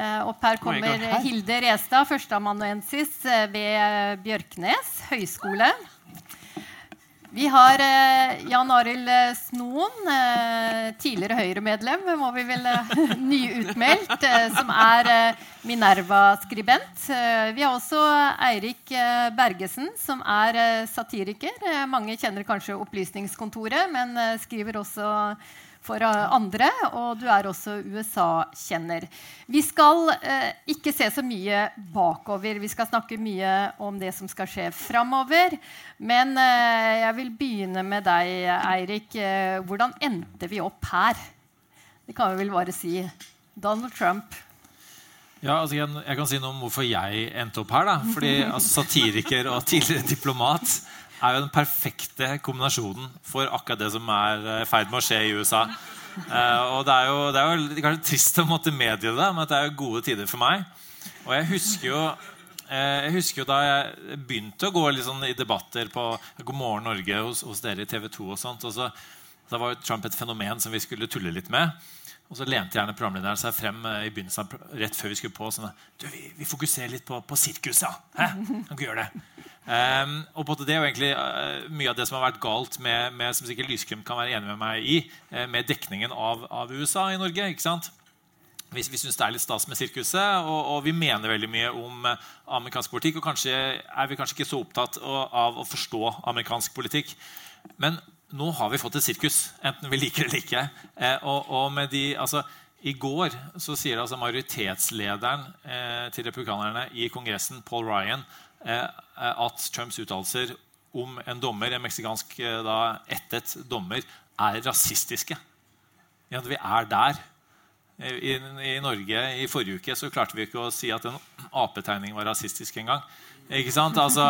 Eh, opp her kommer Hilde Restad, førsteamanuensis eh, ved Bjørknes høgskole. Vi har eh, Jan Arild Snoen, tidligere Høyre-medlem, må vi vel nyutmeldt, som er Minerva-skribent. vi har også Eirik Bergesen, som er satiriker. mange kjenner kanskje Opplysningskontoret, men skriver også for andre. Og du er også USA-kjenner. Vi skal eh, ikke se så mye bakover. Vi skal snakke mye om det som skal skje framover. Men eh, jeg vil begynne med deg, Eirik. Eh, hvordan endte vi opp her? Det kan vi vel bare si. Donald Trump. Ja, altså jeg, jeg, kan si noe om hvorfor jeg endte opp her. da. Fordi altså, Satiriker og tidligere diplomat er jo den perfekte kombinasjonen for akkurat det som er i ferd med å skje i USA. Uh, og Det er jo, det er jo kanskje trist å måtte medgi det, men det er jo gode tider for meg. Og jeg husker jo, uh, jeg husker jo da jeg begynte å gå sånn i debatter på God morgen Norge hos, hos dere i TV 2. og sånt, og så, Da var jo Trump et fenomen som vi skulle tulle litt med. Og så lente gjerne programlederen seg frem uh, i begynnelsen, rett før vi skulle på. sånn, du, vi, vi fokuserer litt på, på sirkuset. Ja. Hæ? Kan ikke gjøre det. Um, og på Det jo egentlig uh, mye av det som har vært galt med, med som sikkert Lysglimt kan være enig med meg i, uh, med dekningen av, av, USA i Norge. ikke sant? Vi, vi syns det er litt stas med sirkuset, og, og, vi mener veldig mye om uh, amerikansk politikk. Og kanskje er vi kanskje ikke så opptatt av å forstå amerikansk politikk. Men nå har vi fått et sirkus, enten vi liker det eller ikke. og, og med de, altså, i går så sier altså majoritetslederen eh, til republikanerne i Kongressen, Paul Ryan, Eh, at Trumps uttalelser om en dommer, en meksikansk eh, ettet dommer, er rasistiske. Ja, vi er der. I, I, Norge i forrige uke så klarte vi ikke å si at en apetegning var rasistisk engang. Ikke sant? Altså,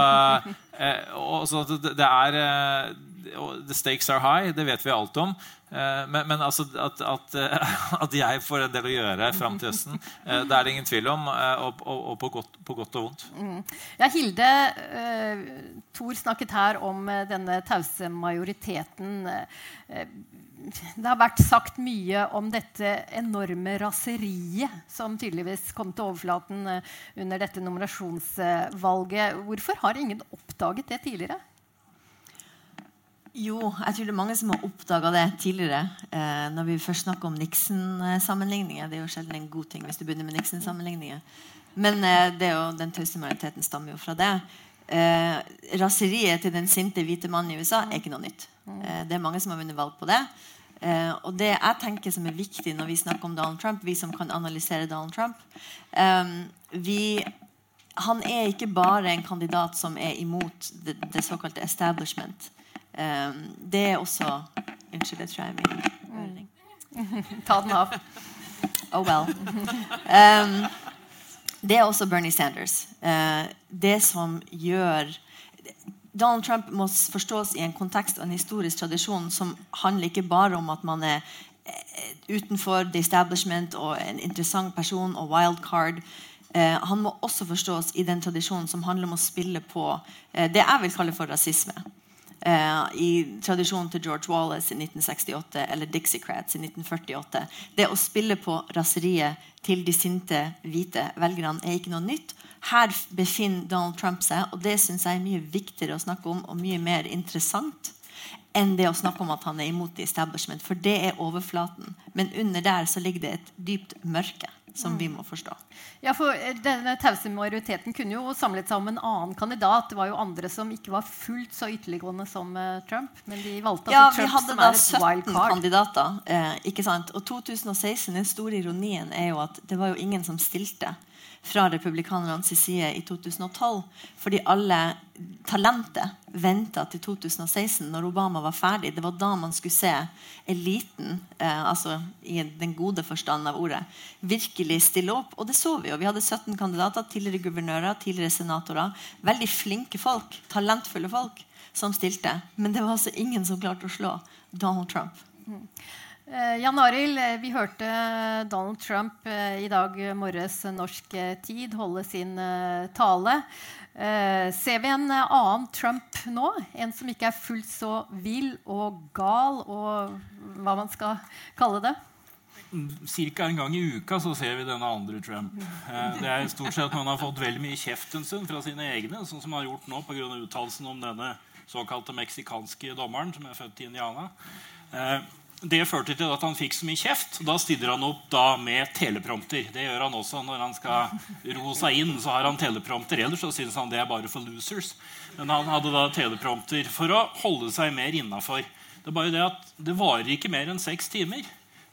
eh, det er eh, The stakes are high, det vet vi alt om. Eh, men, men altså at, at, eh, at, jeg får en del å gjøre fram til høsten, eh, det er det ingen tvil om. Og, og, og på, godt, på, godt, og vondt. Mm. Ja, Hilde uh, Thor snakket her om denne tause majoriteten. det har vært sagt mye om dette enorme raseriet som tydeligvis kom til overflaten under dette nominasjonsvalget. Hvorfor har ingen oppdaget det tidligere? Jo, jeg tror det er mange som har oppdaga det tidligere. Eh, når vi først snakker om Nixon-sammenligninger. Det er jo sjelden en god ting hvis du begynner med Nixon-sammenligninger. Men eh, jo, den tause majoriteten stammer jo fra det. Eh, raseriet til den sinte hvite mannen i USA er ikke noe nytt. Eh, det er mange som har vunnet valg på det. Eh, og det jeg tenker som er viktig når vi snakker om Donald Trump, vi som kan analysere Donald Trump eh, vi, Han er ikke bare en kandidat som er imot det, det såkalte establishment. Um, det er også Unnskyld, jeg tror jeg er min Ta den av. Oh well. Um, det er også Bernie Sanders. Uh, det som gjør Donald Trump må forstås i en kontekst og en historisk tradisjon som handler ikke bare om at man er eh, utenfor the establishment og en interessant person og wildcard. Uh, han må også forstås i den tradisjonen som handler om å spille på uh, det jeg vil kalle for rasisme eh, i tradisjonen til George Wallace i 1968 eller Dixiecrats i 1948. Det å spille på raseriet til de sinte hvite velgerne er ikke noe nytt. Her befinner Donald Trump seg, og det syns jeg er mye viktigere å snakke om og mye mer interessant enn det å snakke om at han er imot establishment. For det er overflaten. Men under der så ligger det et dypt mørke som vi må forstå. Ja, for eh, denne tause majoriteten kunne jo samlet seg om en annen kandidat. Det var jo andre som ikke var fullt så ytterliggående som uh, Trump. Men de valgte ja, altså Trump som er et wildcard. kandidater. Eh, ikke sant? Og 2016, den store ironien er jo at det var jo ingen som stilte fra republikanernes side i 2012. Fordi alle talentet venta til 2016, når Obama var ferdig. Det var da man skulle se eliten, eh, altså i den gode forstand av ordet, virkelig stille opp. Og det så vi jo. Vi hadde 17 kandidater, tidligere guvernører, tidligere senatorer. Veldig flinke folk, talentfulle folk, som stilte. Men det var altså ingen som klarte å slå Donald Trump. Mm. Eh, Jan Arild, eh, vi hørte Donald Trump eh, i dag morges norsk tid holde sin tale. Ser vi en annen Trump nå? En som ikke er fullt så vill og gal og hva man skal kalle det? Ca. en gang i uka så ser vi denne andre Trump. Eh, det er stort sett Man har fått veldig mye kjeft en stund fra sine egne, sånn som han har gjort nå pga. uttalelsen om denne såkalte meksikanske dommeren som er født i Indiana. Eh, det førte til at han fikk så mye kjeft. Da stiller han opp med teleprompter. Det gjør han også når han skal roe seg inn. så har han teleprompter. Ellers så synes han det er bare for losers. Men han hadde da teleprompter for å holde seg mer innafor. Det er bare det at det varer ikke mer enn seks timer.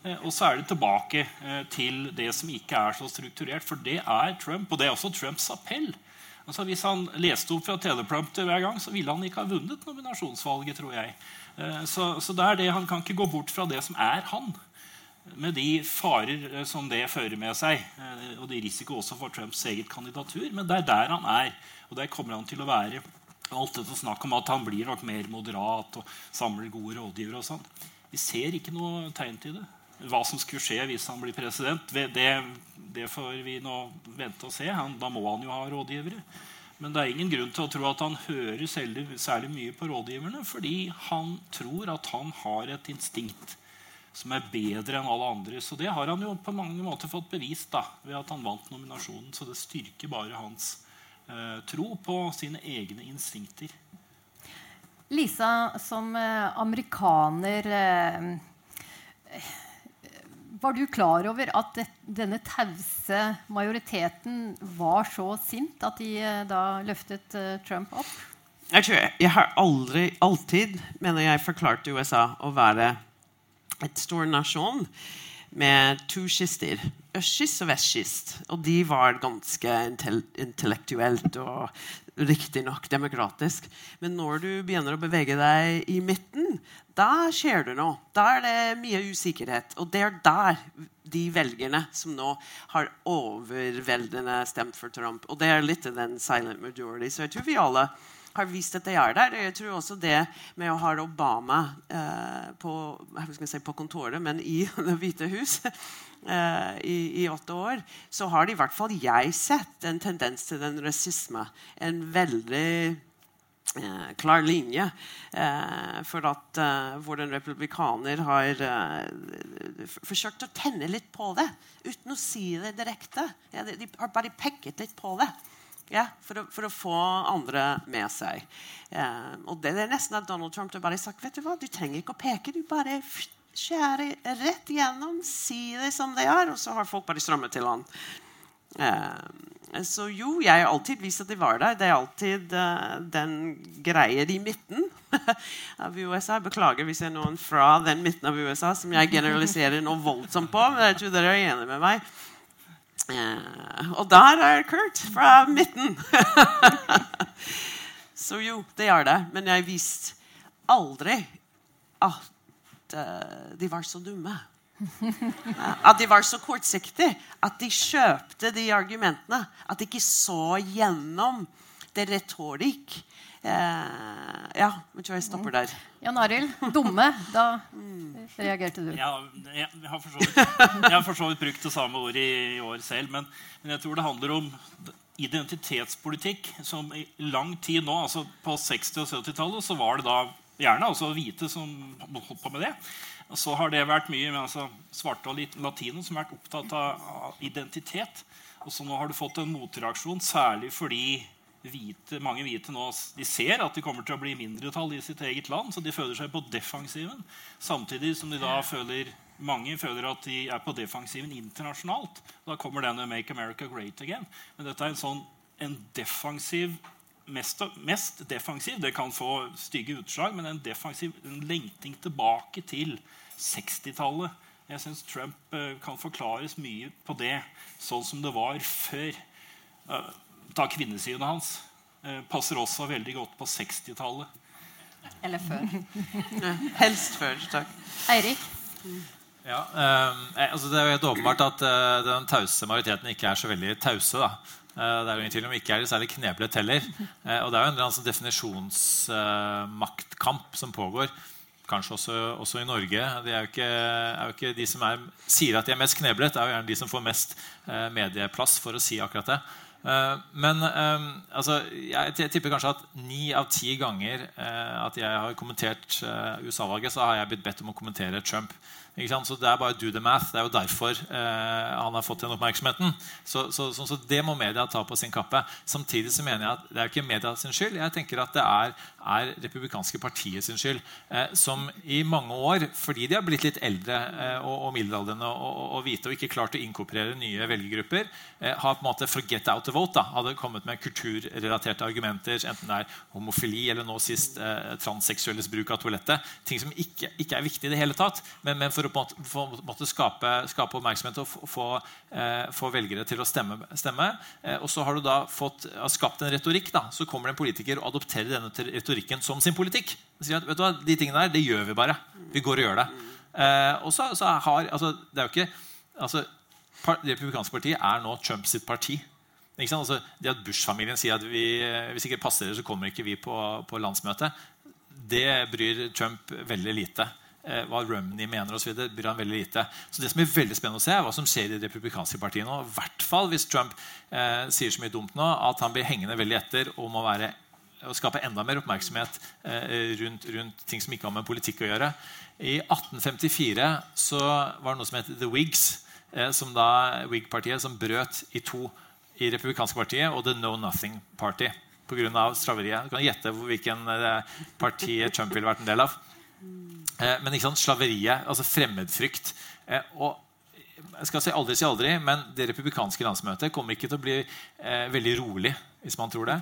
Eh, og så er det tilbake eh, til det som ikke er så strukturert. For det er Trump, og det er også Trumps appell. Altså Hvis han leste opp fra teleprompter hver gang, så ville han ikke ha vunnet nominasjonsvalget. tror jeg. Eh, så, så det er det, Han kan ikke gå bort fra det som er han. Med de farer som det fører med seg, og de risiko også for Trumps eget kandidatur. Men det er der han er, og der kommer han til å være. Alt dette snakk om at han blir nok mer moderat og samler gode rådgivere. og sånn. Vi ser ikke noe tegn til det hva som skulle skje hvis han blir president, det, det får vi nå vente og se. Han, da må han jo ha rådgivere. Men det er ingen grunn til å tro at han hører særlig, mye på rådgiverne, fordi han tror at han har et instinkt som er bedre enn alle andre. Så det har han jo på mange måter fått bevist da, ved at han vant nominasjonen. Så det styrker bare hans eh, tro på sine egne instinkter. Lisa, som eh, amerikaner eh, var du klar over at denne tause majoriteten var så sint at de eh, da løftet uh, Trump opp? Jeg, tror jeg har aldri, alltid mener jeg, forklart USA å være et stor nasjon med to skister. Østkyst og vestkyst. Og de var ganske intellektuelt og riktignok demokratisk. Men når du begynner å bevege deg i midten, da skjer det noe. Da er det mye usikkerhet. Og det er der de velgerne som nå har overveldende stemt for Trump. Og det er litt den silent majority. Så jeg tror vi alle har vist at de er der. Jeg tror også det med å ha Obama eh, på, si, på, kontoret, men i Det hvite hus eh, i, i, åtte år, så har det i hvert fall jeg sett en tendens til den rasisme. En veldig Eh, klar linje. Eh, for at eh, hvor en republikaner har forsøkt å tenne litt på det uten å si det direkte. Ja, de, de, har bare pekket litt på det. Ja, for, å, for, å, få andre med seg. Eh, og det er nesten at Donald Trump har bare sagt vet du hva, du trenger ikke å peke. Du bare skjærer rett igjennom, si det som det er, og så har folk bare strømmet til han. Eh, så jo, jeg har alltid vist at de var der. Det er alltid uh, den greia i midten av USA. Beklager hvis det er noen fra den midten av USA som jeg generaliserer noe voldsomt på. Men jeg tror dere er enige med meg. Uh, og der er Kurt fra midten. så jo, det er det. Men jeg visste aldri at uh, de var så dumme. At de var så kortsiktige. At de kjøpte de argumentene. At de ikke så gjennom det retorikk. Eh, ja, jeg tror jeg stopper der. Jan Arild, dumme. Da reagerte du. Ja, jeg, har for så vidt, brukt det samme ordet i, i år selv. Men, men, jeg tror det handler om identitetspolitikk som i lang tid nå, altså på 60- og 70-tallet, så var det da gjerne altså hvite som holdt på med det. Og så har det vært mye med altså, svarte og latino som har vært opptatt av identitet. Og så nå har du fått en motreaksjon, særlig fordi hvite, mange hvite nå de ser at de kommer til å bli mindretall i sitt eget land, så de føler seg på defensiven. Samtidig som de da føler mange føler at de er på defensiven internasjonalt. Da kommer denne 'Make America Great Again'. Men dette er en sånn en defensiv mest, mest defensiv. Det kan få stygge utslag, men en defensiv en lengting tilbake til 60-tallet. Jeg syns Trump uh, kan forklares mye på det, sånn som det var før. Uh, da kvinnesynet hans uh, passer også veldig godt på 60-tallet. Eller før. Helst før. Takk. Eirik? Ja, altså Det er jo helt åpenbart at den tause majoriteten ikke er så veldig tause. da. Eh, det er jo ingen tvil om ikke er det særlig kneblet heller. Eh, og det er jo en altså, definisjonsmaktkamp som pågår. Kanskje også, også, i Norge. Det er jo ikke, er jo ikke de som er, sier at de er mest kneblet, det er jo gjerne de som får mest eh, medieplass for å si akkurat det. Men altså, jeg tipper kanskje at ni av ti ganger at jeg har kommentert USA-valget, så har jeg blitt bedt om å kommentere Trump. Så det er bare do the math. Det er jo derfor eh, han har fått den oppmerksomheten. Så, så, så, så, det må media ta på sin kappe. Samtidig så mener jeg at det er ikke media sin skyld. Jeg tenker at det er, er republikanske partiet sin skyld. Eh, som i mange år, fordi de har blitt litt eldre eh, og, og middelaldrende og, og, og, hvite og ikke klart å inkorporere nye velgergrupper, eh, har på en måte forget out the vote. da, Hadde kommet med kulturrelaterte argumenter, enten det er homofili eller nå sist eh, transseksuelles bruk av toalettet. Ting som ikke, ikke, er viktig i det hele tatt. men, men for å på en måte, skape, skape, oppmerksomhet og få, eh, få, velgere til å stemme. stemme. Eh, og så har du da fått, har skapt en retorikk. da, Så kommer det en politiker og adopterer denne retorikken som sin politikk. sier at, vet du hva, De tingene der, det gjør vi bare. Vi går og gjør det. Eh, og så, så har, altså, Det er jo ikke altså, Det republikanske partiet er nå Trump sitt parti. Altså, det at Bush-familien sier at vi, eh, hvis ikke passer dere, så kommer ikke vi på, på landsmøtet, det bryr Trump veldig lite hva Romney mener osv. bryr han veldig lite. Så det som er veldig spennende å se, er hva som skjer i det republikanske partiet nå. I hvert fall hvis Trump eh, sier så mye dumt nå at han blir hengende veldig etter og må være, og skape enda mer oppmerksomhet eh, rundt, rundt, ting som ikke har med politikk å gjøre. I 1854 så var det noe som het The Whigs, eh, som da Whig-partiet som brøt i to i republikanske partiet og The Know Nothing Party pga. slaveriet. Du kan gjette hvilken eh, parti Trump ville vært en del av. Eh, men ikke sant, slaveriet, altså fremmedfrykt. Eh, og jeg skal si aldri si aldri, men det republikanske landsmøtet kommer ikke til å bli eh, veldig rolig. hvis man tror det.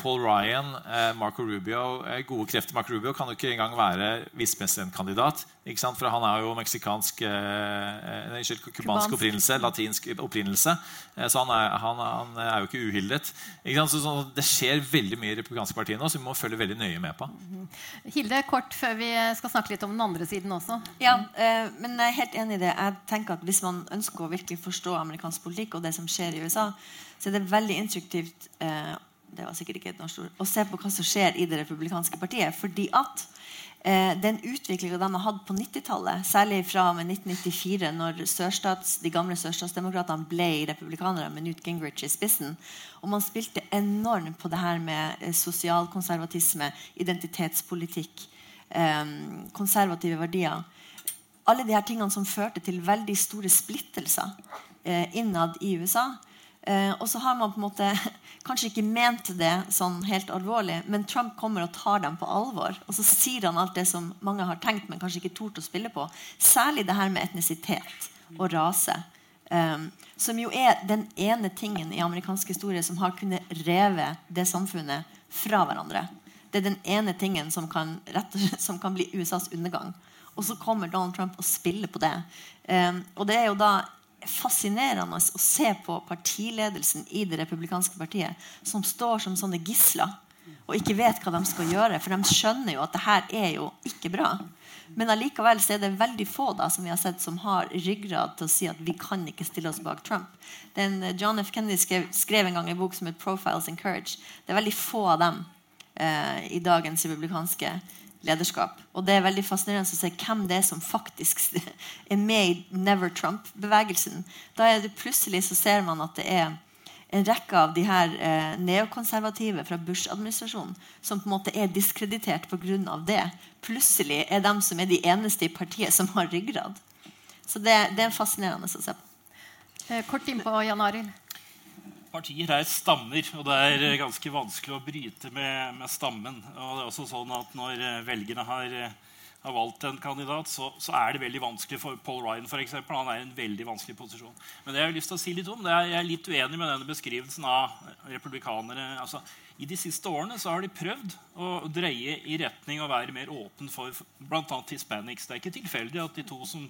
Paul Ryan, eh, Marco Rubio eh, Gode krefter. Marco Rubio kan jo ikke engang være visepresidentkandidat. For han er jo meksikansk eh, eh kubansk opprinnelse. Latinsk opprinnelse. Eh, så han er, han, han er, jo ikke uhildet. Ikke så, så, det skjer veldig mye i republikanske partier nå, så vi må følge veldig nøye med på. Mhm. Hilde, kort før vi skal snakke litt om den andre siden også. Ja, eh, men jeg er helt enig i det. Jeg tenker at Hvis man ønsker å virkelig forstå amerikansk politikk og det som skjer i USA, så er det veldig instruktivt eh, det var sikkert ikke et norsk ord, å se på hva som skjer i det republikanske partiet. fordi at eh, den utviklinga de har hatt på 90-tallet, særlig fra med 1994, når de gamle sørstatsdemokratene ble republikanere med Newt Gingrich i spissen, og man spilte enormt på det her med eh, sosialkonservatisme, identitetspolitikk, eh, konservative verdier Alle de her tingene som førte til veldig store splittelser eh, innad i USA. Eh, og så har man på en måte kanskje ikke ment det sånn helt alvorlig, men Trump kommer og tar dem på alvor. Og så sier han alt det som mange har tenkt, men kanskje ikke tort å spille på. Særlig det her med etnisitet og rase. Um, som jo er den ene tingen i amerikansk historie som har kunnet reve det samfunnet fra hverandre. Det er den ene tingen som kan, som kan bli USAs undergang. Og så kommer Donald Trump og spiller på det. Um, og det er jo da fascinerende å se på partiledelsen i det republikanske partiet som står som sånne gisler og ikke vet hva de skal gjøre. For de skjønner jo at det her er jo ikke bra. Men allikevel så er det veldig få da, som vi har sett som har ryggrad til å si at vi kan ikke stille oss bak Trump. Den, eh, John F. Kennedy skrev, skrev, en gang en bok som het 'Profiles in Courage'. Det er veldig få av dem eh, i dagens republikanske lederskap. Og det er veldig fascinerende å se hvem det er som faktisk er med i Never Trump-bevegelsen. Da er det plutselig så ser man at det er en rekke av de her eh, neokonservative fra Bush-administrasjonen som på en måte er diskreditert pga. det. Plutselig er de som er de eneste i partiet som har ryggrad. Så det, det er fascinerende å se på. Eh, kort innpå, Jan Arild partier er stammer, og det er ganske vanskelig å bryte med, med stammen. Og det er også sånn at Når eh, velgerne har, eh, har valgt en kandidat, så, så, er det veldig vanskelig for Paul Ryan. For eksempel. Han er i en veldig vanskelig posisjon. Men det jeg har lyst til å si litt om, det er, jeg er litt uenig med denne beskrivelsen av republikanere. Altså, I de siste årene har de prøvd å dreie i retning å være mer åpen for bl.a. hispanics. Det er ikke tilfeldig at de to som,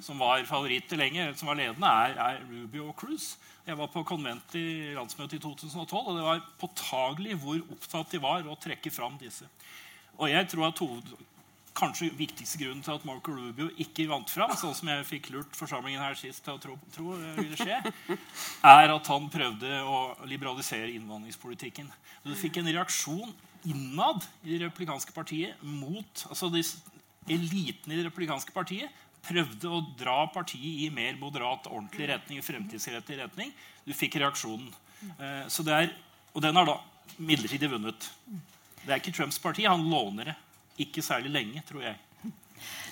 som var favoritter lenge, som var ledende, er, er Rubio og Cruz. Jeg var på konvent i landsmøtet i 2012, og det var påtagelig hvor opptatt de var å trekke fram disse. Og jeg tror at hoved, kanskje viktigste grunnen til at Marco Rubio ikke vant fram, sånn som jeg fikk lurt forsamlingen her sist til å tro, tro ville skje, er at han prøvde å liberalisere innvandringspolitikken. Du fikk en reaksjon innad i det republikanske partiet mot altså eliten i det republikanske partiet prøvde å dra partiet i mer moderat, ordentlig retning, fremtidsrettig retning. Du fikk reaksjonen. Eh, er, og den har da midlertidig vunnet. Det er ikke Trumps parti. Han låner det. Ikke særlig lenge, tror jeg.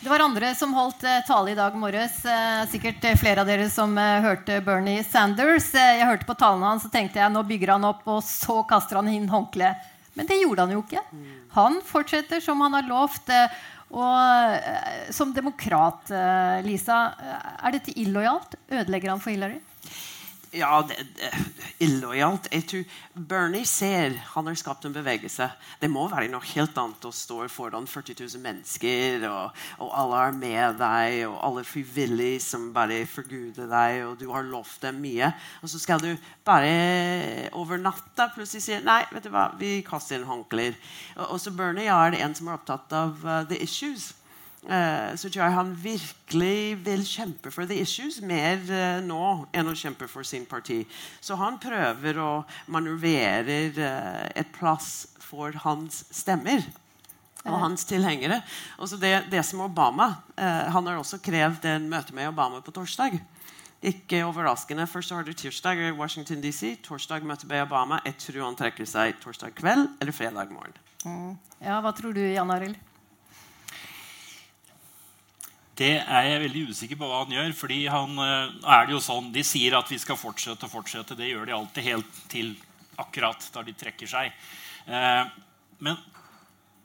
Det var andre som holdt eh, tale i dag morges. Eh, sikkert eh, flere av dere som hørte Bernie Sanders. Jeg hørte på talen hans og tenkte jeg, nå bygger han opp, og så kaster han inn håndkleet. Men det gjorde han jo ikke. Han fortsetter som han har lovt. og som demokrat, Lisa, er dette illojalt? Ødelegger han for Hillary? Ja, det, det, illojalt. Jeg tror Bernie ser han har skapt en bevegelse. Det må være noe helt annet å stå foran 40 000 mennesker, og, og alle er med deg, og alle frivillige som bare forguder deg, og du har lovt dem mye. Og så skal du bare over natta plutselig si nei, vet du hva, vi kaster inn håndklær. Og, og så Bernie er en som er opptatt av uh, the issues. Eh, så tror jeg han virkelig vil kjempe for the issues mer eh, nå enn å kjempe for sin parti. Så han prøver å manøvrere eh, et plass for hans stemmer og hans tilhengere. Og så det, det som Obama Han har også krevd en møte med Obama på torsdag. Ikke overraskende. Først har du tirsdag i Washington DC. Torsdag møte med Obama. Jeg tror han trekker seg torsdag kveld eller fredag morgen. Mm. Ja, Hva tror du, Jan Arild? Det er jeg veldig usikker på hva han gjør. fordi han, eh, er det jo sånn, De sier at vi skal fortsette og fortsette. Det gjør de alltid helt til akkurat da de trekker seg. Eh, men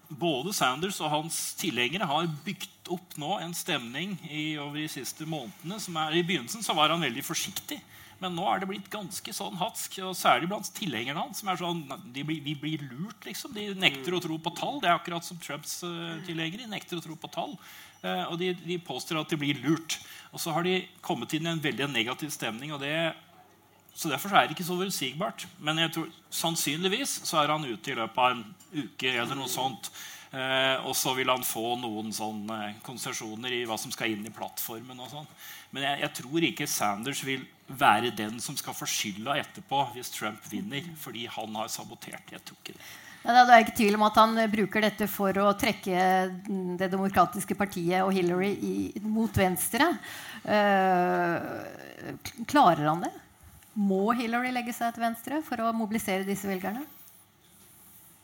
både Sanders og hans tilhengere har bygd opp nå en stemning i, over de siste månedene. som er, I begynnelsen så var han veldig forsiktig. Men nå er det blitt ganske sånn hatsk, og særlig blant tilhengerne hans. som er sånn, de blir, de blir lurt, liksom. De nekter å tro på tall. Det er akkurat som Trumps uh, tilhengere. De nekter å tro på tall. Uh, og de, de, påstår at de blir lurt. Og så har de kommet inn i en veldig negativ stemning. og det så Derfor er det ikke så forutsigbart. Men jeg tror sannsynligvis så er han ute i løpet av en uke eller noe sånt. Eh, og så vil han få noen sånne konsesjoner i hva som skal inn i plattformen. og sånn. Men jeg, jeg, tror ikke Sanders vil være den som skal få skylda etterpå hvis Trump vinner, fordi han har sabotert. Jeg tror ikke det. Nei, det er ikke tvil om at han bruker dette for å trekke Det demokratiske partiet og Hillary i, mot venstre. Uh, klarer han det? Må Hillary legge seg til venstre for å mobilisere disse velgerne?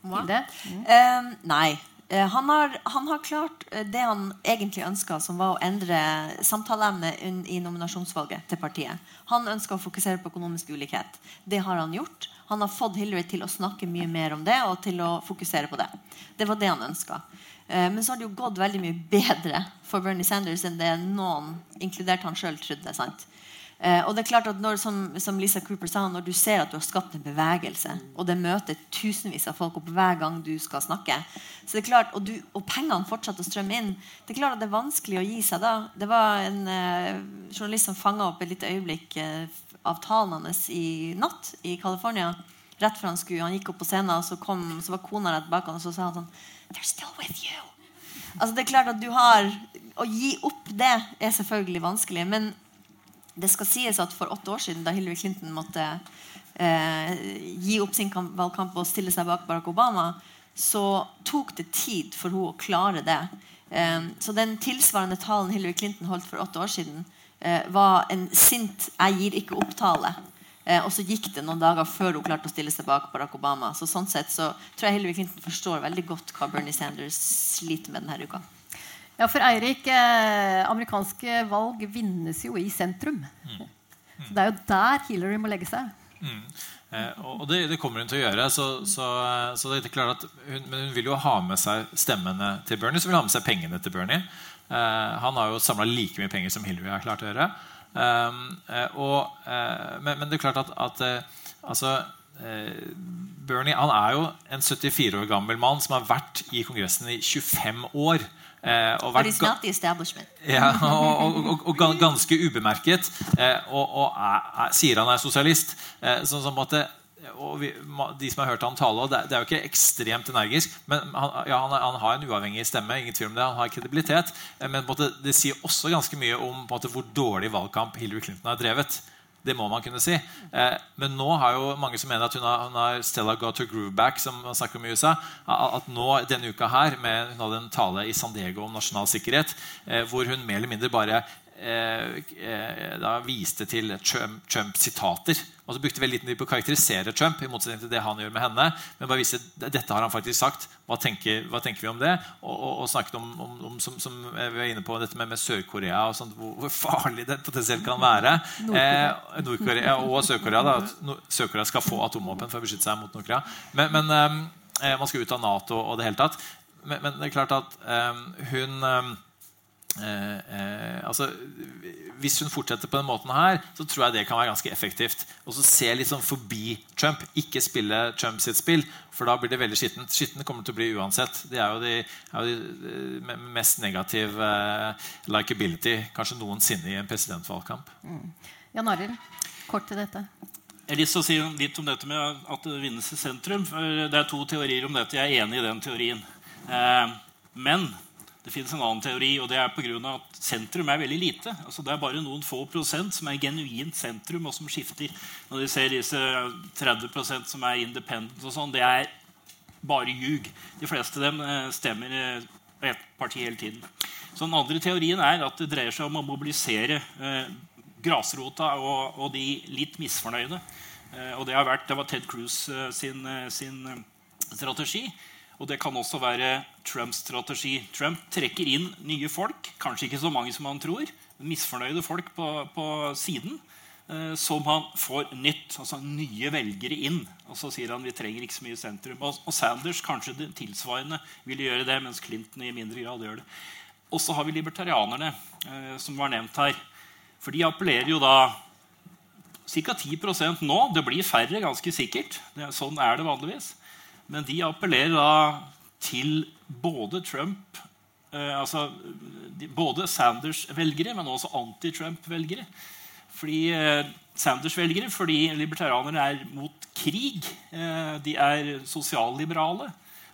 Hilde? Mm. Uh, nei. Uh, han, har, han, har, klart det han egentlig ønska, som var å endre samtaleemnet i nominasjonsvalget til partiet. Han ønska å fokusere på økonomisk ulikhet. Det har han gjort. Han har fått Hillary til å snakke mye mer om det og til å fokusere på det. Det var det han ønska. Men så har det jo gått veldig mye bedre for Bernie Sanders enn det noen, inkludert han sjøl, trodde. sant? Eh, og det er klart at når, som, som, Lisa Cooper sa, når du ser at du har skapt en bevegelse, og det møter tusenvis av folk opp hver gang du skal snakke, så det er klart, og, du, og pengene fortsetter å strømme inn Det er klart at det er vanskelig å gi seg da. Det var en eh, journalist som fanga opp et lite øyeblikk eh, av talen hans i natt i California. Rett før han skulle, han gikk opp på scenen, og så, kom, så var kona rett bak han, og så sa han sånn They're still with you. Altså det er klart at du har Å gi opp det er selvfølgelig vanskelig. men det skal sies at For åtte år siden, da Hillary Clinton måtte eh, gi opp sin valgkamp og stille seg bak Barack Obama, så tok det tid for henne å klare det. Eh, så den tilsvarende talen Hillary Clinton holdt for åtte år siden, eh, var en sint 'jeg gir ikke opp'-tale. Eh, og så gikk det noen dager før hun klarte å stille seg bak Barack Obama. Så sånn sett så tror jeg Hillary Clinton forstår veldig godt hva Bernie Sanders sliter med denne uka. Ja, for Eirik, eh, amerikanske valg vinnes jo i sentrum. Mm. Så det er jo der Hillary må legge seg. Mm. Eh, og det, det, kommer hun til å gjøre. Så, så, så det er klart at hun, men hun vil jo ha med seg stemmene til Bernie, så vil hun ha med seg pengene til Bernie. Eh, han har jo samla like mye penger som Hillary har klart å gjøre. Um, og, uh, men, men, det er klart at, at altså, Bernie han er jo en 74 år gammel mann som har vært i Kongressen i 25 år. Eh, og, vært, ja, og, og, og, ganske ubemerket. Eh, og, er, er, sier han er sosialist. sånn som at det, og vi, de som har hørt han tale, det, er jo ikke ekstremt energisk, men han, ja, han, han, har en uavhengig stemme. ingen tvil om det, Han har kredibilitet. Eh, men måte, det sier også ganske mye om måte, hvor dårlig valgkamp Hillary Clinton har drevet. Det må man kunne si. Eh, men nå har jo mange som mener at hun har, hun har Stella got her groove back, som man snakker om i USA. At nå denne uka her, med, hun hadde en tale i San Diego om nasjonal sikkerhet, eh, hvor hun mer eller mindre bare da viste til Trump-sitater. og så brukte veldig liten tid på å karakterisere Trump, i motsetning til det han gjør med henne. Men bare viste dette har han faktisk sagt. Hva tenker, hva tenker vi om det? Og, og, og snakket om, om, om som, som, vi var inne på, dette med, med Sør-Korea og sånt, hvor, hvor, farlig det potensielt kan være. Eh, Nord-Korea og Sør-Korea. Sør-Korea skal få atomvåpen for å beskytte seg mot Nord-Korea. Men, men eh, man skal ut av Nato og det hele tatt. Men, men det er klart at eh, hun Eh, eh, altså, hvis hun fortsetter på den måten her, så tror jeg det kan være ganske effektivt. Og så se litt sånn forbi Trump. Ikke spille Trump sitt spill, for da blir det veldig skittent. Skittent kommer til å bli uansett. Det er jo de, er jo de mest negative eh, likability kanskje noensinne i en presidentvalgkamp. Mm. Jan Arild, kort til dette. Jeg har lyst til å si litt om dette med at det vinnes i sentrum. for Det er to teorier om dette. Jeg er enig i den teorien. Eh, men det finnes en annen teori, og det er av at sentrum er veldig lite. Altså det er bare noen få prosent som er genuint sentrum, og som skifter. Når de ser disse 30% som er independent, og sånn, det er bare ljug. De fleste av dem eh, stemmer eh, ett parti hele tiden. Så Den andre teorien er at det dreier seg om å mobilisere eh, grasrota og, og, de litt misfornøyde. Eh, og det, vært, det var Ted Cruz eh, sin, eh, sin strategi. Og det kan også være Trumps strategi. Trump trekker inn nye folk, kanskje ikke så mange som han tror, men misfornøyde folk på, på siden, eh, som han får nytt, altså nye velgere inn. Og så sier han vi trenger ikke så mye sentrum. Og, og Sanders kanskje det tilsvarende ville gjøre det, mens Clinton i mindre grad gjør det. Og så har vi libertarianerne, eh, som var nevnt her. For de appellerer jo da ca. 10% nå. Det blir færre, ganske sikkert. Det, sånn er det vanligvis. Men de appellerer da til både Trump eh, altså Både Sanders-velgere, men også anti-Trump-velgere. Fordi eh, Sanders-velgere fordi libertarianere er mot krig. Eh, de er sosialliberale,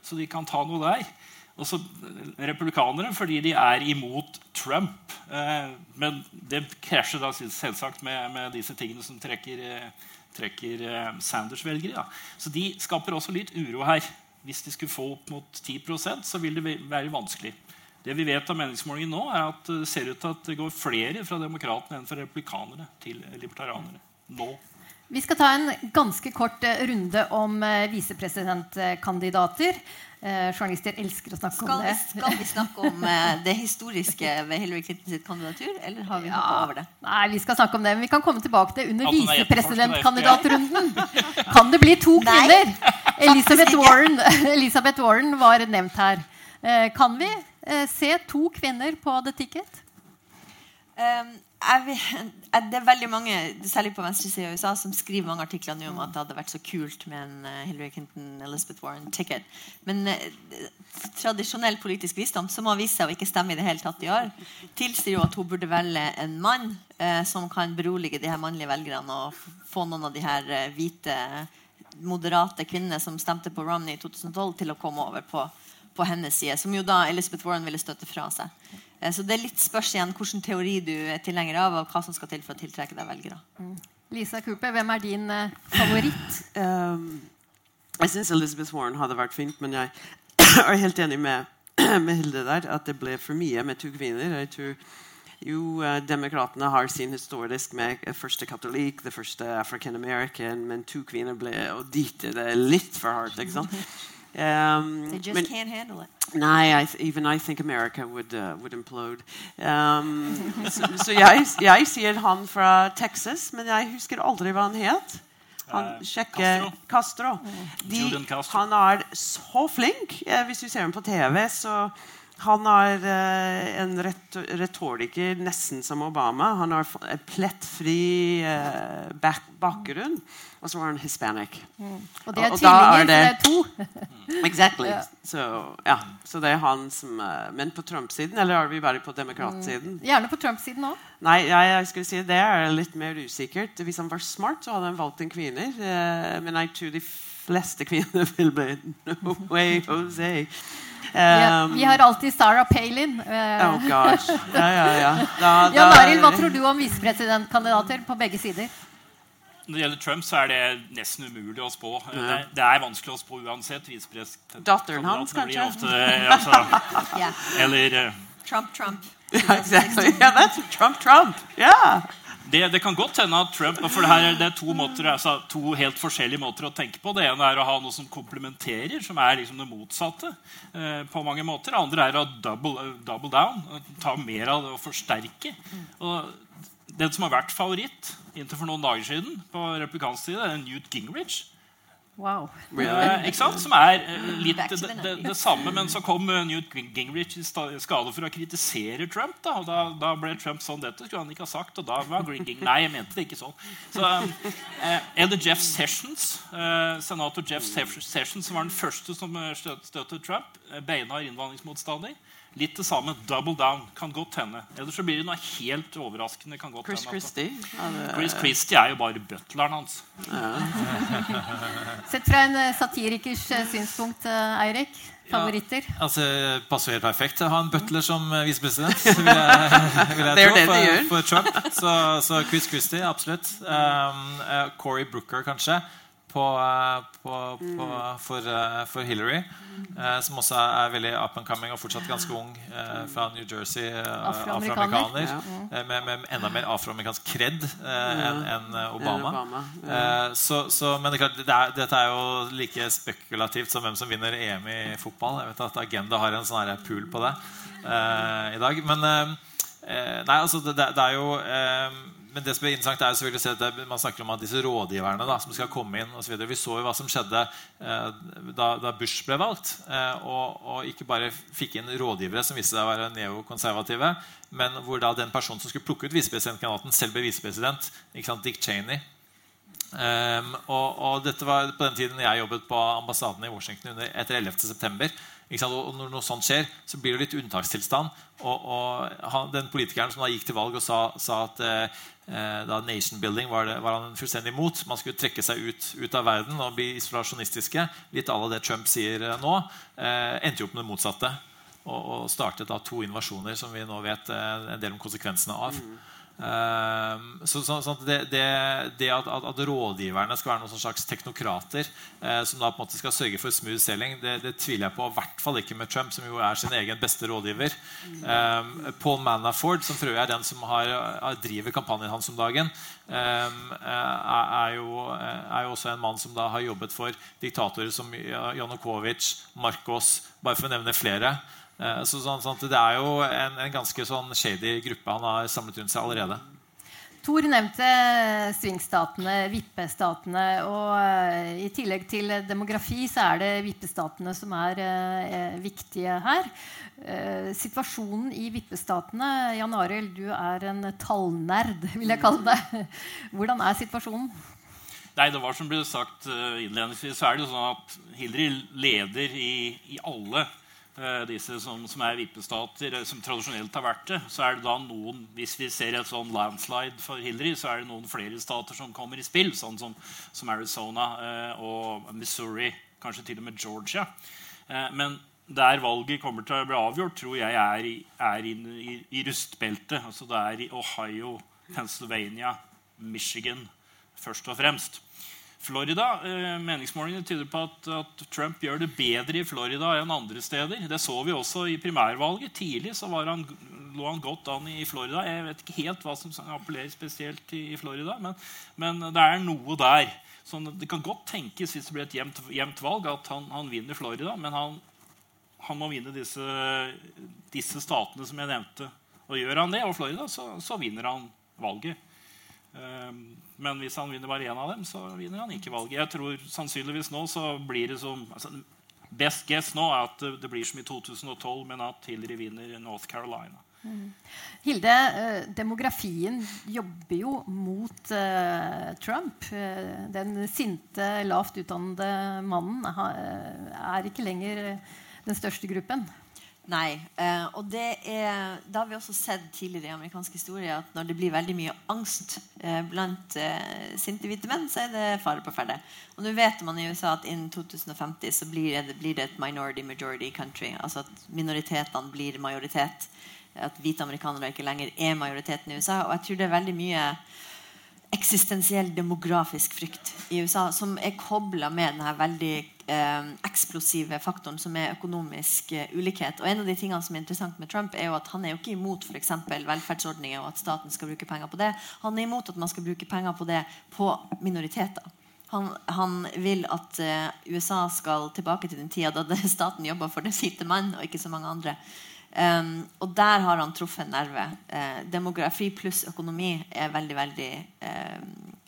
så de kan ta noe der. Og så eh, republikanere fordi de er imot Trump. Eh, men det krasjer da selvsagt med, med, disse tingene som trekker eh, trekker Sanders-velgere. Så de skaper også litt uro her. Hvis de skulle få opp mot 10 så vil det være vanskelig. Det vi vet av meningsmålingen nå, er at det ser ut til at det går flere fra demokratene enn fra republikanere til libertarianere. Nå. Vi skal ta en ganske kort runde om visepresidentkandidater. Uh, journalister elsker å snakke skal om det. Skal vi snakke om eh, det historiske ved Hillary sitt kandidatur, eller har vi ja. hoppa over det? Nei, vi skal snakke om det, men vi kan komme tilbake til under visepresidentkandidatrunden. Kan det bli to kvinner? Elizabeth Warren, Elizabeth Warren var nevnt her. kan vi se to kvinner på The Ticket? Um, det er veldig mange, særlig på venstresida i USA, som skriver mange artikler nå om at det hadde vært så kult med en uh, Hillary Clinton, Elizabeth Warren-ticket. Men uh, tradisjonell politisk visdom, som har vist seg å ikke stemme i det hele tatt i år, tilsier jo at hun burde velge en mann eh, som kan berolige de her mannlige velgerne og få noen av de her hvite, moderate kvinnene som stemte på Romney i 2012, til å komme over på, på hennes side. Som jo da Elizabeth Warren ville støtte fra seg. Eh, så det er litt spørs igjen hvilken teori du er tilhenger av, og hva som skal til for å tiltrekke deg velgere. Mm. Lisa Cooper, hvem er din uh, favoritt? Um, jeg syns Elizabeth Warren hadde vært fint, men jeg er helt enig med, med Hilde der at det ble for mye med to kvinner. Jeg tror jo, uh, Demokratene har sin historisk med første katolikk, det første African American, men to kvinner ble og dit er det litt for hardt. ikke sant? Um, they just can't handle it. Nei, I even I think America would, uh, would implode. Um, så, så jeg, jeg, sier han fra Texas, men jeg husker aldri hva han het. Han eh, sjekker Castro. Castro. De, han er så flink. Hvis du ser ham på TV, så han er uh, en retoriker nesten som Obama. Han har en plettfri uh, bakgrunn. Og så var han hispanic. Mm. Og det er tvillinger, det er to. exactly. Yeah. Så, ja. så, det er han som er Men på Trump-siden, eller er vi bare på demokratsiden? Mm. Gjerne på Trump-siden òg. Nei, jeg, jeg, skulle si det er litt mer usikkert. Hvis han var smart, så hadde han valgt en kvinne. men jeg tror de fleste kvinner vil bli No way, Jose. Um, vi har alltid Sarah Palin. Uh, oh gosh. Ja, ja, ja. Da, da, Maril, hva tror du om visepresidentkandidater på begge sider? Når det gjelder Trump, så er det nesten umulig å spå. Ja. Det, det, er vanskelig å spå uansett. Datteren hans, kanskje? Ofte, altså, eller uh, Trump, Trump. Ja, exactly. Yeah, that's Trump, Trump. Yeah. Det, det kan godt hende at Trump for det, her, det er to, måter, altså, to helt forskjellige måter å tenke på. Det ene er å ha noe som komplementerer, som er liksom det motsatte. Eh, på mange måter. Det andre er å double, double down. Ta mer av det og forsterke. Og den som har vært favoritt inntil for noen dager siden på republikansk side, er Newt Gingrich. Wow. Eh, ikke sant? Som er eh, litt det, det, det samme, men så kom eh, Newt Gingrich i skade for å kritisere Trump. Da, og da, da ble Trump sånn Dette skulle han ikke ha sagt. Og da var Gringing Nei, jeg mente det ikke sånn. Så eh, eller Jeff Sessions, eh, senator Jeff Sessions, som var den første som eh, støttet Trump? eh, Beinhard innvandringsmotstander. Litt det samme. Double down. Kan godt hende. Ellers så blir det noe helt overraskende. Kan godt Chris hende Christie. Det- Chris Christie er jo bare butleren hans. Sett fra en eh, satirikers eh, synspunkt, eh, Eirik. Favoritter? Altså, det passer helt perfekt å ha en butler som visepresident. vil jeg, vil jeg Det er tro, det det for, gjør. for Trump. Så, så Chris Christie, absolutt. Um, uh, Cory Brooker, kanskje, på, eh, på, på, for, eh, for Hillary. eh, som også er veldig up and coming og fortsatt ganske ung. fra New Jersey. Afroamerikaner. eh, med, med enda mer afroamerikansk kred enn eh, Obama. Obama, så, så, men det er klart, det er, dette er jo like spekulativt som hvem som vinner EM i fotball. Jeg vet at Agenda har en sånn pool på det i dag. Men nei, altså, det, det er jo men det som er interessant er selvfølgelig å se at Man snakker om at disse rådgiverne da, som skal komme inn videre. Vi så jo hva som skjedde eh, da, da Bush ble valgt. Eh, og, og ikke bare fikk inn rådgivere som viste seg å være neokonservative, men hvor da den personen som skulle plukke ut visepresidentkandidaten, selv ble visepresident, Dick Cheney. Um, og, og dette var på den tiden jeg jobbet på ambassaden i Washington under, etter 11. september. Ikke sant? Og når noe sånt skjer, så blir det litt unntakstilstand. Og, og han, den politikeren som da gikk til valg og sa, sa at eh, da nation building var, det, var han fullstendig imot. Man skulle trekke seg ut, ut av verden og bli isolasjonistiske. Litt à la det Trump sier eh, nå. Eh, endte jo opp med det motsatte. Og, og startet da to invasjoner som vi nå vet eh, en del om konsekvensene av. Ehm, så, så, så det, det, det at, at, rådgiverne skal være noen sånn slags teknokrater eh, som da på en måte skal sørge for smooth selling, det, det tviler jeg på. I hvert fall ikke med Trump, som jo er sin egen beste rådgiver. Eh, Paul Manafort, som for øvrig er den som har, driver kampanjen hans om dagen, eh, er, jo, er jo også en mann som da har jobbet for diktatorer som Janukovic, Marcos, bare for å nevne flere. Eh, Så, sånn, sånn det er jo en, en ganske sånn shady gruppe han har samlet rundt seg allerede. Tor nevnte svingstatene, vippestatene. Og eh, i tillegg til demografi så er det vippestatene som er eh, viktige her. Eh, situasjonen i vippestatene Jan Arild, du er en tallnerd, vil jeg kalle det. Hvordan er situasjonen? Nei, det var som ble sagt eh, innledningsvis, så er det jo sånn at Hillary leder i, i alle eh, disse som, som er vippestater, eh, som tradisjonelt har vært det. Så er det da noen, hvis vi ser et sånn landslide for Hillary, så er det noen flere stater som kommer i spill, sånn som, som Arizona eh, og Missouri, kanskje til og med Georgia. Eh, men der valget kommer til å bli avgjort, tror jeg er i, er i, i, i rustbeltet. Altså det er i Ohio, Pennsylvania, Michigan først og fremst. Florida, eh, Meningsmålingene tyder på at, at Trump gjør det bedre i Florida enn andre steder. Det så vi også i primærvalget. Tidlig så han, lå han godt an i Florida. Jeg vet ikke helt hva som appellerer spesielt i, i Florida, men, men det er noe der. Så det kan godt tenkes hvis det blir et jevnt, jevnt valg, at han, han vinner Florida. Men han, han må vinne disse, disse statene som jeg nevnte. Og gjør han det, og Florida, så, så vinner han valget. Um, men hvis han vinner bare én av dem, så vinner han ikke valget. Jeg tror sannsynligvis nå så blir det som altså, Best guess nå er at det, blir som i 2012, men at Hillary vinner North Carolina. Hilde, eh, demografien jobber jo mot eh, Trump. Eh, den sinte, lavt utdannede mannen er ikke lenger den største gruppen. Nei. eh, og det er, da har vi også sett tidligere i amerikansk historie at når det blir veldig mye angst eh, blant eh, sinte hvite menn, så er det fare på ferde. Og nå vet man i USA at innen 2050 så blir det, blir det et minority majority country. Altså at minoritetene blir majoritet. At hvite amerikanere ikke lenger er majoriteten i USA. Og jeg tror det er veldig mye eksistensiell demografisk frykt i USA som er kobla med denne veldig eh, eksplosive faktoren som er økonomisk eh, ulikhet. Og en av de tingene som er interessant med Trump, er jo at han er jo ikke imot for eksempel, velferdsordninger og at staten skal bruke penger på det. Han er imot at man skal bruke penger på det på minoriteter. Han, han vil at eh, USA skal tilbake til den tida da staten jobba for den hvite mann og ikke så mange andre. Um, og der har han truffet en nerve. Uh, demografi pluss økonomi er veldig, veldig uh,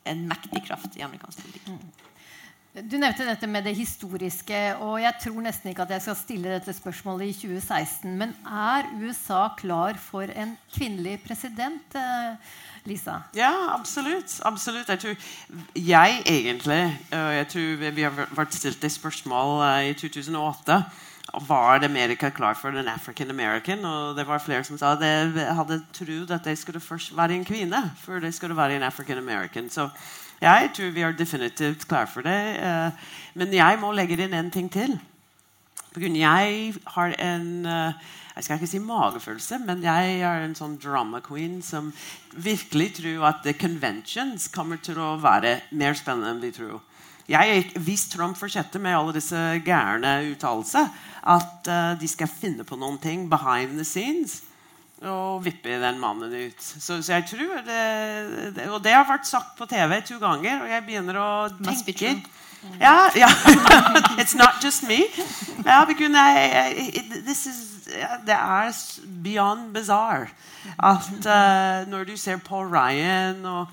en mektig kraft i amerikansk politikk. Du nevnte dette med det historiske, og jeg tror nesten ikke at jeg skal stille dette spørsmålet i 2016. Men er USA klar for en kvinnelig president? Uh, Lisa? Ja, absolutt. absolutt. Jeg tror jeg egentlig jeg tror Vi har vært stilt det spørsmål i 2008 var Amerika klar for en African American. Og det var flere som sa at de hadde trodd at de skulle først være en kvinne før de skulle være en African American. Så jeg tror vi er definitivt klar for det. Eh, men jeg må legge inn en ting til. Jeg har en eh, jeg skal ikke si magefølelse, men jeg er en sånn drama queen som virkelig tror at the conventions kommer til å være mer spennende enn vi tror jeg, Hvis Trump fortsetter med alle disse gærne uttalelsene, at uh, de skal finne på noen ting behind the scenes og vippe den mannen ut. Så, så jeg tror det, det, Og det har vært sagt på TV to ganger, og jeg begynner å tenke ja, ja. It's not just me. Ja, this is, det er beyond bizarre at uh, når du ser Paul Ryan og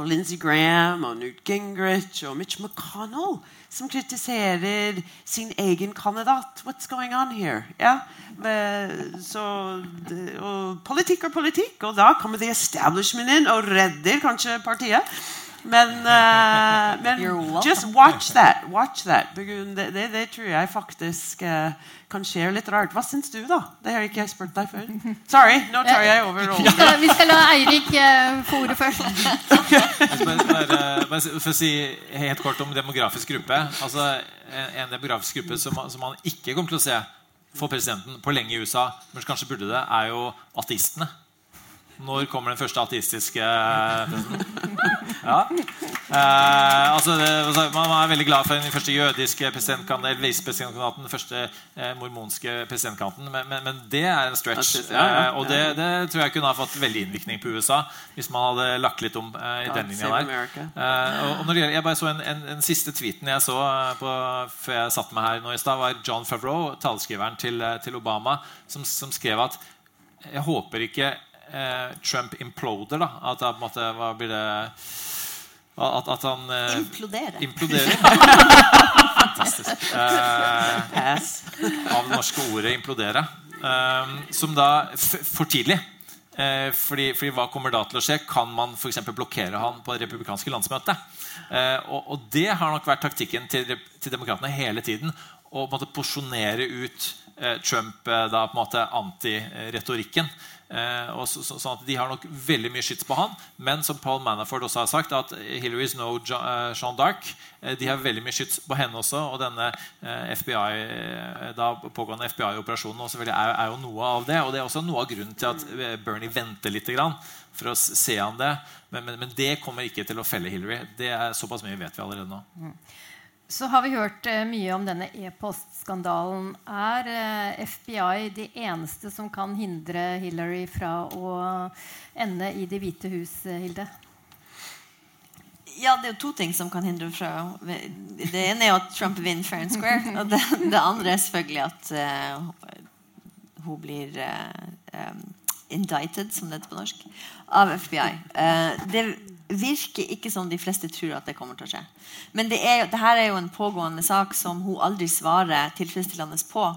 og Lindsey Graham og Newt Gingrich og Mitch McConnell som kritiserer sin egen kandidat. What's going on here? Ja, så, og politikk og politikk, og da kommer the establishment inn og redder kanskje partiet. Men, uh, men just watch that. Watch that. Det, det, det tror jeg faktisk uh, kan skje litt rart. Hva syns du, da? Det har ikke jeg spurt deg før. Sorry, nå tar jeg over rollen. Vi skal la Eirik uh, få ordet først. bare, for å si helt kort om demografisk gruppe. Altså, en, en demografisk gruppe som, som, man ikke kommer til å se for presidenten på lenge i USA, men kanskje burde det, er jo ateistene. Når kommer den første ateistiske ja. eh, altså det, altså, Man er veldig glad for den første jødiske presidentkandidaten, visepresidentkandidaten, den første eh, mormonske presidentkandidaten, men, men, men, det er en stretch. Eh, og det, det, tror jeg kunne ha fått veldig innvirkning på USA hvis man hadde lagt litt om eh, i den linja der. Eh, og, og gjelder, jeg bare så en, en, en siste tweeten jeg så eh, på, før jeg satte meg her nå i stad, var John Favreau, taleskriveren til, til Obama, som, som skrev at jeg håper ikke eh, Trump imploder. da At det på en måte hva blir det at, at han eh, Imploderer. imploderer. Fantastisk. Eh, av det norske ordet 'implodere'. Eh, som da for tidlig. Eh, fordi, fordi, Hva kommer da til å skje? Kan man for blokkere han på det republikanske landsmøtet? Eh, og, og, det har nok vært taktikken til, til demokratene hele tiden. Å porsjonere ut eh, Trump da på en måte anti-retorikken. Eh, og så, så, sånn at De har nok veldig mye skyts på han. Men som Paul Manafort også har sagt, at Hillary is no Jean eh, d'Arc. Eh, de har veldig mye skyts på henne også. Og denne FBI, da pågående FBI-operasjonen er, er, jo noe av det. Og det er også noe av grunnen til at Bernie venter litt grann, for å se an det. Men, men, men, det kommer ikke til å felle Hillary. Det er Såpass mye vet vi allerede nå. Så har vi hørt uh, mye om denne e-postskandalen. Er uh, FBI de eneste som kan hindre Hillary fra å ende i Det hvite hus, uh, Hilde? Ja, det er jo to ting som kan hindre fra Det ene er at Trump vinner fair and square. Og det, det andre er selvfølgelig at hun blir um, indicted, som det heter på norsk, av FBI. det virker ikke som de fleste tror at det kommer til å skje. Men det er, dette er jo en pågående sak som hun aldri svarer tilfredsstillende på.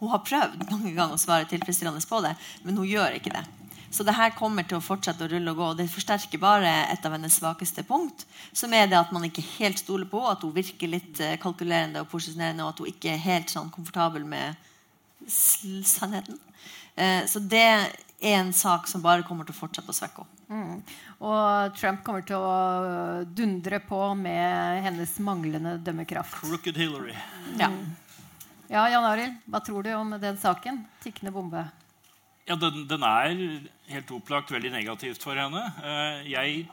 Hun har prøvd mange ganger å svare tilfredsstillende på det, men hun gjør ikke det. Så det her kommer til å fortsette å rulle og gå. og Det forsterker bare et av hennes svakeste punkt, som er det at man ikke helt stoler på at hun virker litt eh, kalkulerende og posisjonerende, og at hun ikke er helt sånn komfortabel med sannheten. Eh, så det er en sak som bare kommer til å fortsette å svekke henne. Mm. Og Trump kommer til å dundre på med hennes manglende dømmekraft. Crooked Hillary. Ja. ja, Jan Arild, hva tror du om den saken? Tikkende bombe. Ja, den, den, er helt opplagt veldig negativt for henne. Eh, jeg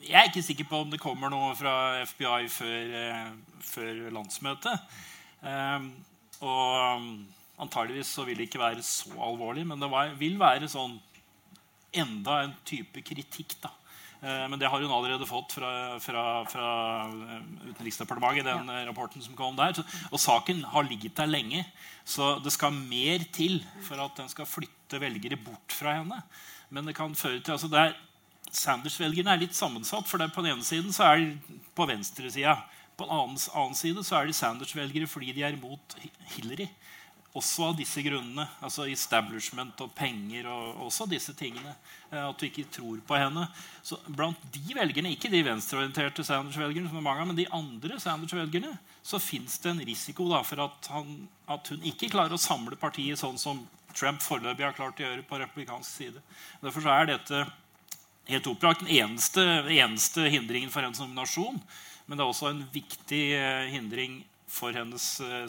jeg er ikke sikker på om det kommer noe fra FBI før, eh, før landsmøtet. Eh, og antageligvis så vil det ikke være så alvorlig, men det var, vil være sånn enda en type kritikk. da. Eh, men det har hun allerede fått fra, fra, fra eh, Utenriksdepartementet. den ja. rapporten som kom der. Og saken har ligget der lenge. Så det skal mer til for at den skal flytte velgere bort fra henne. Men det kan føre til altså er, Sanders-velgerne er litt sammensatt. for På den ene siden så er de på venstresida. På den annen side så er de Sanders-velgere fordi de er imot Hillary også av disse grunnene. altså Establishment og penger og også disse tingene. Eh, at du ikke tror på henne. Så blant de velgerne, ikke de venstreorienterte Sanders-velgerne, som er mange men de andre Sanders-velgerne, så fins det en risiko da, for at, han, at, hun ikke klarer å samle partiet sånn som Trump foreløpig har klart å gjøre på republikansk side. Derfor er dette helt opplagt den eneste, eneste hindringen for hennes nominasjon. Men det er også en viktig eh, hindring for hennes uh,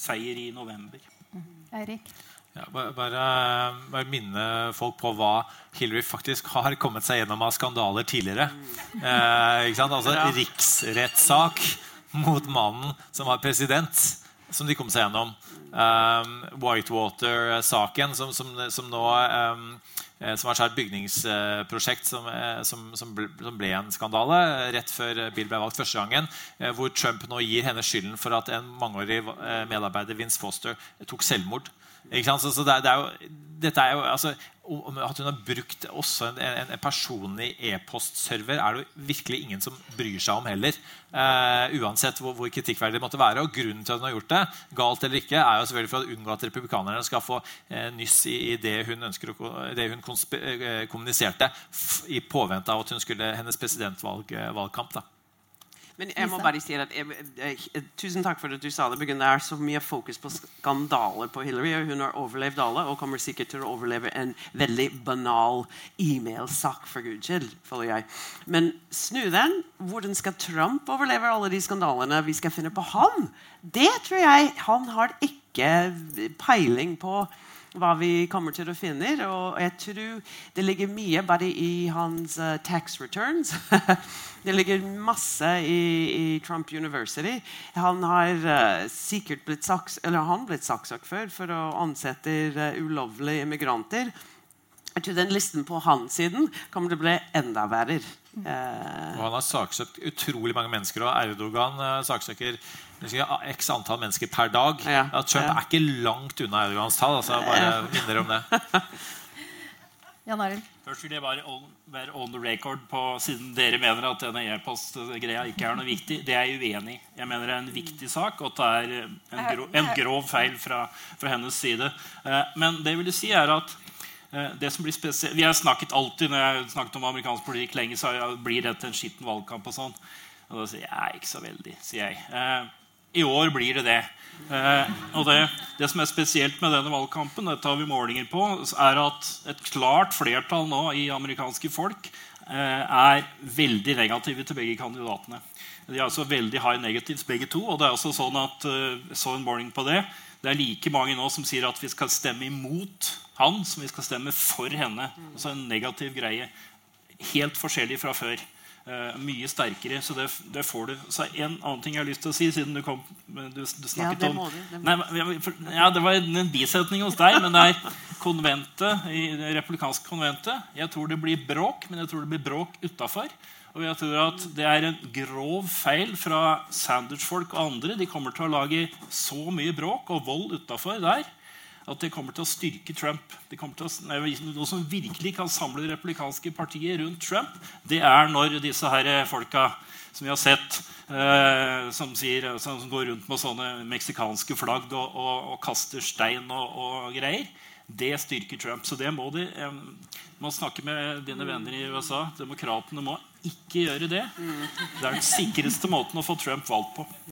seier i november. Eirik? Ja, bare, bare, minne folk på hva Hillary faktisk har kommet seg gjennom av skandaler tidligere. Eh, altså Riksrettssak mot mannen som var president, som de kom seg gjennom. Um, Whitewater-saken, som, som, som, nå um, Eh, som var et bygningsprosjekt som, eh, som, som, ble, en skandale rett før Bill ble valgt første gangen. Eh, hvor Trump nå gir henne skylden for at en mangeårig medarbeider Vince Foster tok selvmord. Så, så det, det er jo, dette er jo altså, At hun har brukt også en, en, en personlig e-postserver, er det virkelig ingen som bryr seg om heller. Eh, uansett hvor, hvor, kritikkverdig det måtte være. Og grunnen til at hun har gjort det, galt eller ikke, er jo selvfølgelig for å unngå at republikanerne skal få eh, nyss i, i, det hun, ønsker det hun uh, kommuniserte i påvente av at hun skulle hennes presidentvalgkamp. da. Men jeg må bare si at jeg, jeg, Tusen takk for at du sa det. Det er så mye fokus på skandaler på Hillary. og Hun har overlevd alle og kommer sikkert til å overleve en veldig banal e-mailsak. for Guds skyld, føler jeg. Men snu den. Hvordan skal Trump overleve alle de skandalene vi skal finne på han? Det tror jeg han har ikke peiling på hva vi kommer til å finne. Og jeg tror det ligger mye bare i hans uh, tax returns. det ligger masse i, i, Trump University. Han har uh, sikkert blitt saks, eller han blitt saksøkt før for å ansette uh, ulovlige immigranter. Jeg tror den listen på hans siden kommer til å bli enda verre. Uh, og han har saksøkt utrolig mange mennesker. Og Erdogan eh, saksøker x antall mennesker per dag. Ja, ja, Trump ja. er ikke langt unna Erdogans tall. Altså, bare minner om det. Jan Arild? Først vil jeg bare on, være on the record på siden dere mener at denne e-post-greia ikke er noe viktig. Det er jeg uenig i. Jeg mener det er en viktig sak, og at det er en, grov, en grov feil fra, fra hennes side. Uh, men det jeg vil si er at Vi har snakket alltid når jeg har snakket om amerikansk politikk lenge, så blir dette en skitten valgkamp. Og sånn. Og da sier jeg ikke så veldig, sier jeg. Uh, i år blir det det. Eh, og det, det, som er spesielt med denne valgkampen, dette har vi målinger på, er at et klart flertall nå i amerikanske folk eh, er veldig negative til begge kandidatene. De er altså veldig high negatives, begge to. og det er også sånn at jeg så en måling på Det Det er like mange nå som sier at vi skal stemme imot han som vi skal stemme for henne. Altså en negativ greie. Helt forskjellig fra før. Uh, mye sterkere. Så det, det, får du. Så En annen ting jeg har lyst til å si, siden du, kom, du, du snakket ja, om det, nei, for, ja, det var en bisetning hos deg, men det er konventet, i det republikanske konventet. Jeg tror det blir bråk, men jeg tror det blir bråk utafor. Og jeg tror at det er en grov feil fra Sanders-folk og andre. De kommer til å lage så mye bråk og vold utafor der at det kommer til å styrke Trump. Det å, noe som virkelig kan samle republikanske partier rundt Trump, det er når disse her folka som vi har sett, eh, som, sier, som, går rundt med sånne meksikanske flagg og, og, og kaster stein og, og, greier, det styrker Trump. Så det må de eh, må snakke med dine venner i USA. Demokratene må ikke gjøre det. Det er den sikreste måten å få Trump valgt på.